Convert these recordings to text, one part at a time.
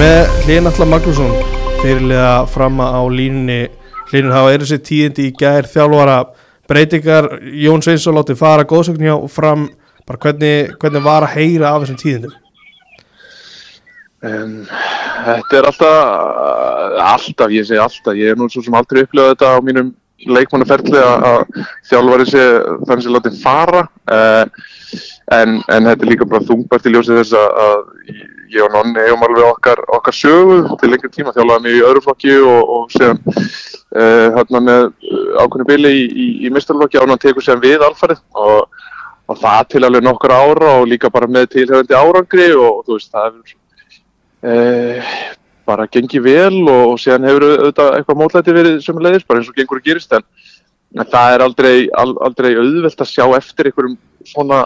með Hlinallar Magnússon fyrirlega fram á línunni Hlinur hafa eru sér tíðindi í gær þjálfara breytingar. Jón Sveinsson láti fara góðsögn hjá fram. Bara hvernig, hvernig var að heyra af þessum tíðindum? Um, þetta er alltaf, alltaf, ég segi alltaf, ég er nú svo sem aldrei upplifað þetta á mínum leikmannaferli að þjálfari sé þannig sem látið fara. Uh, en, en þetta er líka bara þungbært í ljósið þess að, ég og Nonni eigum alveg okkar, okkar sögu. Til lengri tíma, þjálfaði mig í öðru flokki og, og séðan hérna með ákveðinu bili í, í, í mistarflokki án hann tekur séðan við alfarið og, og það til alveg nokkur ára og líka bara með tilhengandi árangri og þú veist það er Eh, bara gengið vel og, og síðan hefur auðvitað eitthvað mótlæti verið sem leiðis, bara eins og gengur að gerist. En, en það er aldrei, al, aldrei auðvelt að sjá eftir einhverjum svona,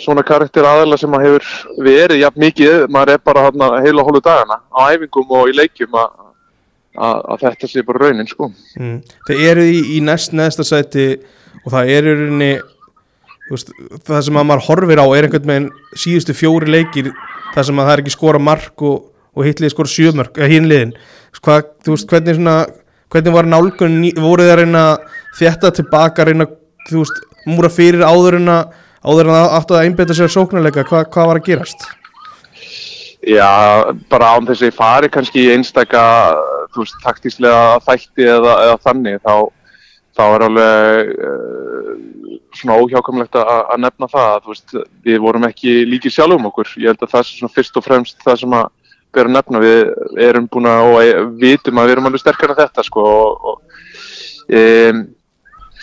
svona karakter aðeila sem að hefur verið jafn mikið, maður er bara hana, heila hólu dagana á æfingum og í leikjum að, að, að þetta sé bara raunin sko. mm. Þeir eru í, í næst neðsta sæti og það eru rauninni veist, það sem að maður horfir á er einhvern veginn síðustu fjóri leikir það sem að það er ekki skora mark og, og hitliði skora sjömörk, eða hínliðin hvað, þú veist, hvernig svona hvernig var nálgun, voru það að reyna þetta tilbaka, reyna veist, múra fyrir áður en að áður en að áttu að einbeta sér sóknarleika hvað, hvað var að gerast? Já, bara án þessi fari kannski í einstaka, þú veist, taktíslega þætti eða, eða þannig þá, þá er alveg uh, svona óhjákamlegt að, að nefna það að veist, við vorum ekki líki sjálfum okkur. Ég held að það er svona fyrst og fremst það sem að bera að nefna, við erum búin að og vitum að við erum alveg sterkar en þetta sko og, og um,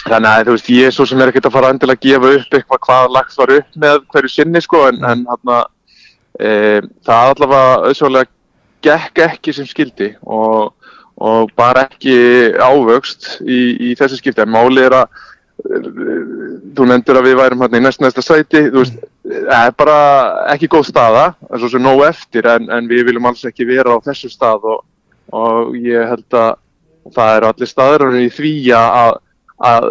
þannig að þú veist ég er svo sem er ekkert að fara að endilega gefa upp eitthvað hvað lagt var upp með hverju sinni sko en, en hann að um, það allavega auðsválega gekk ekki sem skildi og, og bara ekki ávöxt í, í þessi skipti en máli er að þú nefndur að við værum hérna í næst næsta sæti þú veist, það er bara ekki góð staða, það er svo sem nóg eftir en, en við viljum alls ekki vera á þessu stað og, og ég held að það eru allir staður í því að, að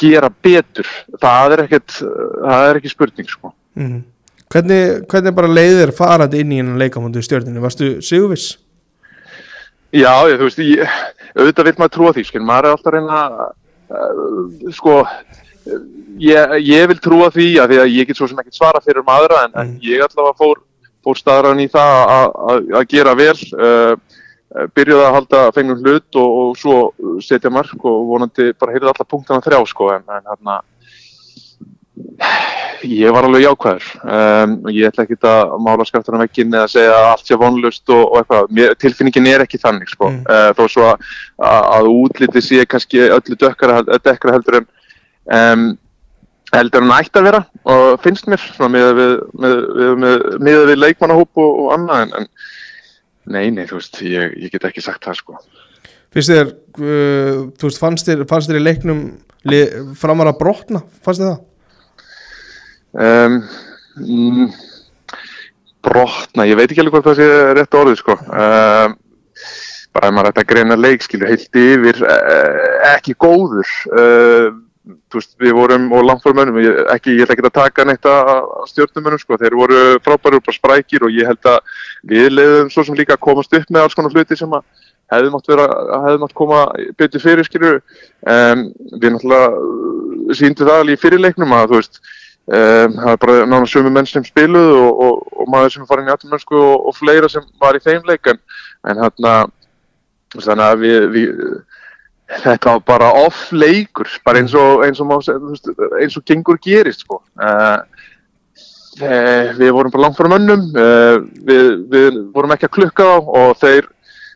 gera betur, það er ekkert það er ekki spurning sko mm -hmm. hvernig, hvernig bara leiðir farað inn í hennan leikamundu í stjórninu, varstu sigurviss? Já, ég, þú veist, ég, auðvitað vil maður trúa því, skil, maður er alltaf reyna Uh, sko ég, ég vil trúa því að því að ég get svo sem ekki svara fyrir maðura en, en ég allavega fór, fór staðran í það að gera vel uh, byrjuði að halda fengnum hlut og, og svo setja mark og vonandi bara heyrði alla punktana þrjá sko en, en hérna ég var alveg jákvæður um, ég ætla ekki að mála skræftunum ekki eða segja að allt sé vonlust og, og eitthvað, Mér, tilfinningin er ekki þannig sko. mm. uh, þó svo að, að útliti sé kannski öllu dökkara, dökkara heldur en um, heldur en ætti að vera og finnst mér með við, með, með, með við leikmannahóp og, og annað en, en nei, nei, þú veist, ég, ég get ekki sagt það sko Fyrst þér, uh, þú veist, fannst þér, fannst þér í leiknum li, framar að brotna, fannst þér það? Um, brotna, ég veit ekki alveg hvort það sé rétt orðið sko. Um, bara ef maður ætti að greina leik skilur heilt yfir uh, ekki góður. Uh, veist, við vorum og önum ég, ekki, ég ætla ekki að taka neitt að stjórnumönum sko, þeir voru frábæri og bara sprækir og ég held að við leiðum svo sem líka að komast upp með alls konar hluti sem að hefði mátt, vera, hefði mátt koma betur fyrir skilur um, við náttúrulega síndum það alveg í fyrirleiknum að þú veist Um, það er bara náttúrulega sömu menn sem spiluð og, og, og maður sem er farin í aðtumönsku og, og fleira sem var í þeim leikan en hérna þannig að við, við þetta var bara off leikur bara eins og eins og, eins og gengur gerist sko. uh, við vorum bara langt frá mönnum uh, við, við vorum ekki að klukka á og þeir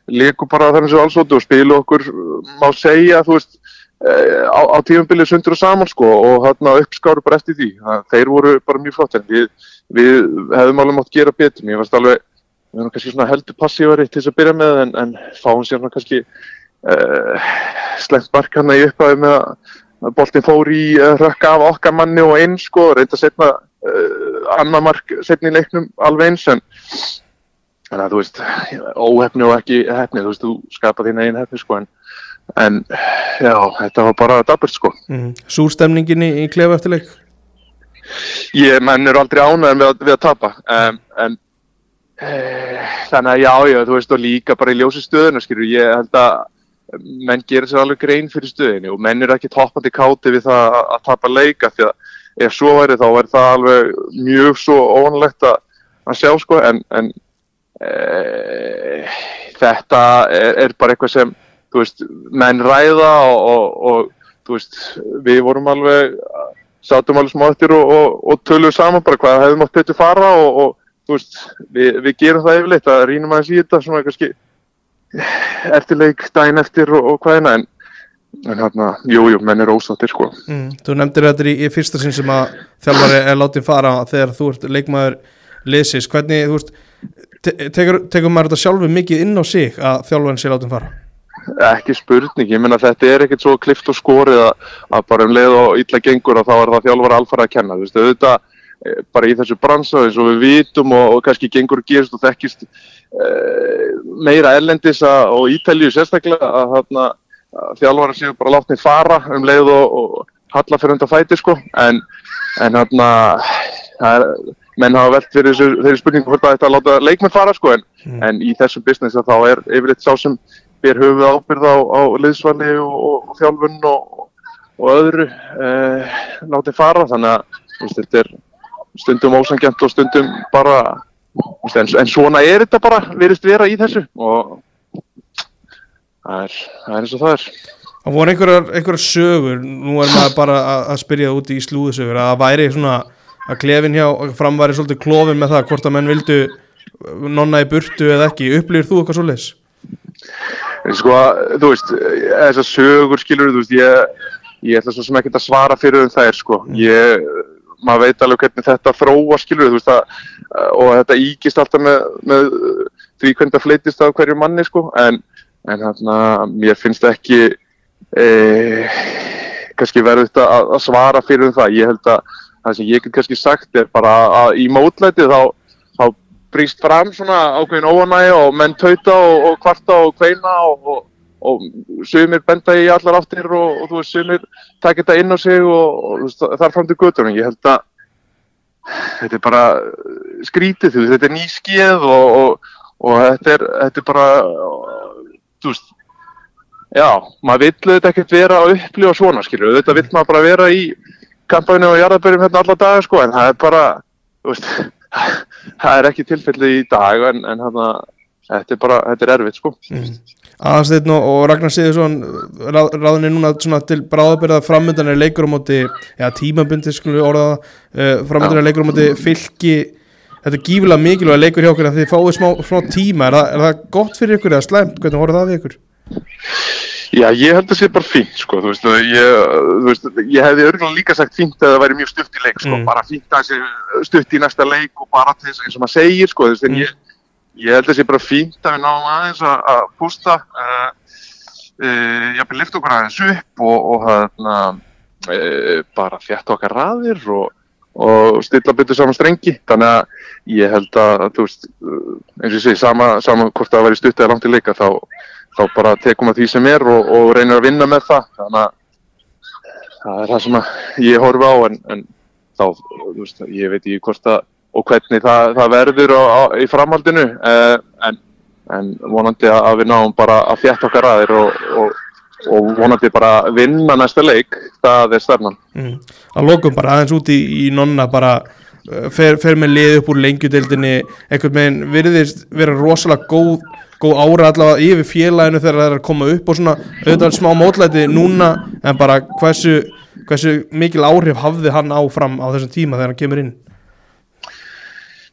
leiku bara þannig sem allsóttu og spilu okkur má segja þú veist á, á tífumbilið sundur og saman sko og hérna uppskáru bara eftir því. Það, þeir voru bara mjög flott en við, við hefðum alveg mátt gera betur. Mér fannst alveg, við erum kannski svona heldur passívari til þess að byrja með en, en fáum sér kannski uh, slengt mark hann í upphæðu með að boltinn fór í uh, rökka af okkar manni og eins sko, reynda setna uh, annar mark setna í leiknum alveg eins en þannig að þú veist, óhefni og ekki hefni, þú veist, þú skapa þín einn hefni sko en, en já, þetta var bara daburt sko. mm. Súrstemningin í, í klefa eftir leik Ég menn eru aldrei ánægðan við, við að tapa um, en e, þannig að já, já, þú veist og líka bara í ljósi stöðuna skilur, ég held að menn gerir sér alveg grein fyrir stöðinu og menn eru ekki toppandi káti við það að, að tapa leika því að ef svo væri þá væri það alveg mjög svo óvanlegt að, að sjá sko en, en e, þetta er, er bara eitthvað sem þú veist, menn ræða og, og, og þú veist, við vorum alveg sátum alveg smá eftir og, og, töluðum saman bara hvað hefði mátt betur fara og, þú veist, við, við gerum það yfirleitt að rínum aðeins í þetta svona kannski eftirleik daginn eftir og, hvaðina en, en hérna, jú, jú, menn er ósáttir sko. mm. Þú nefndir þetta í, í fyrsta sinn sem að þjálfari er látið fara þegar þú ert leikmaður liðsins hvernig, þú veist te tekur, tekur maður þetta sjálfu mikið inn á sig að þjálfarin sé látið fara ekki spurning, ég menna þetta er ekkert svo klift og skorið að, að bara um leið og illa gengur og þá er það þjálfari alfara að kenna, þú veist, auðvitað eh, bara í þessu bransa eins og við vitum og, og kannski gengur gerist og þekkist uh, meira erlendis að, og ítalju sérstaklega að, að, að þjálfari séu bara látnið fara um leið og, og halla fyrir undan fæti sko en, en hérna menn hafa velt fyrir þessu, þeirri spurningu hvort að þetta láta leikmenn fara sko en, Mm. en í þessum business þá er yfirleitt sá sem ber höfuð ábyrð á, á liðsvali og, og, og þjálfun og, og öðru eh, látið fara. Þannig að veist, þetta er stundum ósangjant og stundum bara veist, en, en svona er þetta bara verist vera í þessu. Og það er, það er eins og það er. Það voru einhverjar, einhverjar sögur, nú er maður bara að, að spyrja úti í slúðusögur, að það væri svona að klefin hjá fram væri svolítið klofin með það hvort að menn vildu nonna í burtu eða ekki, upplýður þú eitthvað svoleiðis? En sko, þú veist, þessar sögur skilur, þú veist, ég, ég ætla svo sem ekki að svara fyrir um þær, sko. Ég, maður veit alveg hvernig þetta þróa skilur, þú veist, að, og þetta íkist alltaf með, með því hvernig það fleitist af hverju manni, sko, en, en hérna, mér finnst ekki, e, kannski verður þetta að, að svara fyrir um það. Ég held að það sem ég get kannski sagt er bara að í mótlæti þá brýst fram svona ákveðin óanægi og menn tauta og, og kvarta og kveina og, og, og sumir benda í allar áttir og, þú veist, sumir taka þetta inn á sig og, þar fram til göttunum. Ég held að þetta er bara skrítið, veist, þetta er nýskið og, þetta, er, þetta er bara, þú veist, já, maður vill þetta ekkert vera að upplifa svona, skilju, þetta vill maður bara vera í kampæðinu og jarðabörjum hérna alla daga, sko, en það er bara, þú veist, það er ekki tilfellið í dag en, en hana, þetta er bara, þetta er erfitt sko. Mm. Aðansteinn og, Ragnar Sigurðsson ráð, ráðinni núna svona til bráðabyrða framöndan er leikur á móti ja, tímabundi skulum við orða það uh, framöndan er leikur á móti fylki þetta er gífilega mikilvæg leikur hjá okkur að þið fáið smá, smá tíma, er það, er það gott fyrir ykkur eða slæmt, hvernig horfðu það við ykkur? Já, ég held að það sé bara fínt sko, þú veist, ég, þú veist, ég hefði örgulega líka sagt fínt að það væri mjög stutt í leik sko, Mm. bara fínt að það sé stutt í næsta leik og bara til þess eins og maður segir sko, þú veist, en Mm. ég, ég held að það sé bara fínt að við náum aðeins að, að pústa, uh, uh, ég hafði lift okkur aðeins upp og, og hérna, uh, bara þjætt okkar raðir og, og stilla betur saman strengi, þannig að ég held að, þú veist, eins og ég segi, sama, sama hvort það væri stutt eða langt í leika, þá þá bara tekum að því sem er og, og reynir að vinna með það þannig að það er það sem að ég horfi á en, en þá, þú veist, ég veit ekki hvort að og hvernig það, það verður á, á, í framhaldinu eh, en, en vonandi að, að við náum bara að fjætt okkar aðeir og, og, og vonandi bara vinna næsta leik það er stefnan Mm. Að lokum bara aðeins út í, í nonna bara uh, fer, fer með lið upp úr lengjudeildinni einhvern veginn virðist vera rosalega góð, góð ára allavega yfir félaginu þegar það er að koma upp og svona auðvitað smá mótlæti núna en bara hversu, hversu mikil áhrif hafði hann áfram á þessum tíma þegar hann kemur inn?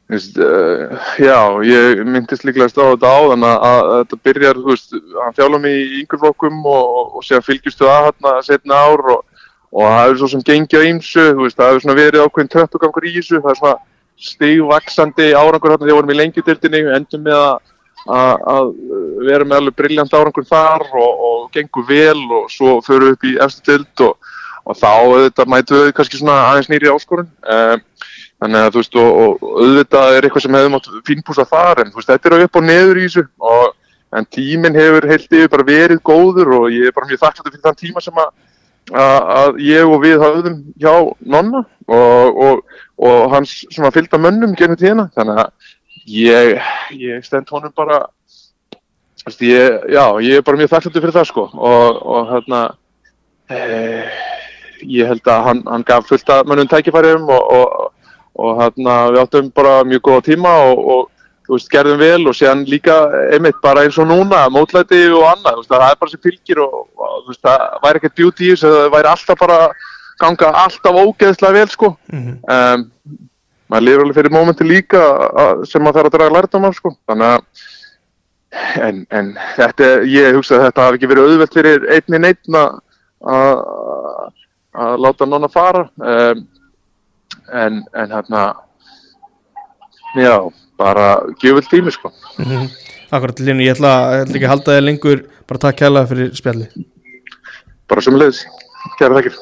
Vist, uh, já, ég myndist líklega á þetta áðan að, að, að þetta byrjar, þú veist, hann þjálfa mig í yngurflokkum og, og, og séðan fylgjustu að hann setna ár og, og það hefur svo sem gengið á ýmsu, þú veist, það hefur svona verið ákveðin tröppugangur í þessu, það er svona stigvaksandi árangur hérna þegar við vorum í lengjudildinni, endum með að, að, verið með alveg briljant árangur þar og, og gengur vel og svo förum við upp í efstu tild og, og þá auðvitað mætu við kannski svona aðeins nýri áskorun. Um, þannig að þú veist og, og auðvitað er eitthvað sem hefði mátt fínpúsa þar en þú veist þetta er upp og neður í þessu en tíminn hefur heilt yfir bara verið góður og ég er bara mjög þakklátt fyrir þann tíma sem að, að, að ég og við höfðum hjá Nonna og hans svona fylgda mönnum genið tíðina. Þannig að ég, ég stend honum bara ég, já, ég er bara mjög þakklátt fyrir það sko og, og hérna eh, ég held að hann, hann gaf fullt að mönnum tækifærum og, og, og hérna við áttum bara mjög góða tíma og, veist, gerðum vel og séðan líka einmitt bara eins og núna, mótlæti og annað, veist, það er bara sem fylgir og, og veist, það væri ekkert beauty í þessu, það væri alltaf bara ganga alltaf ógeðslega vel, sko Mhm. um, maður lifir alveg fyrir mómenti líka sem maður þarf að draga lærdom af, sko. Þannig að en, en þetta, ég hugsa að þetta hafi ekki verið auðvelt fyrir einni neittn að að láta nonna fara. Um, en, en hérna já, bara gjöfult tími sko. Mhm. Akkurat, Línu, ég ætla, ég ætla ekki að halda þig lengur. Bara takk kærlega fyrir spjalli bara sem leiðis, kæra þakkir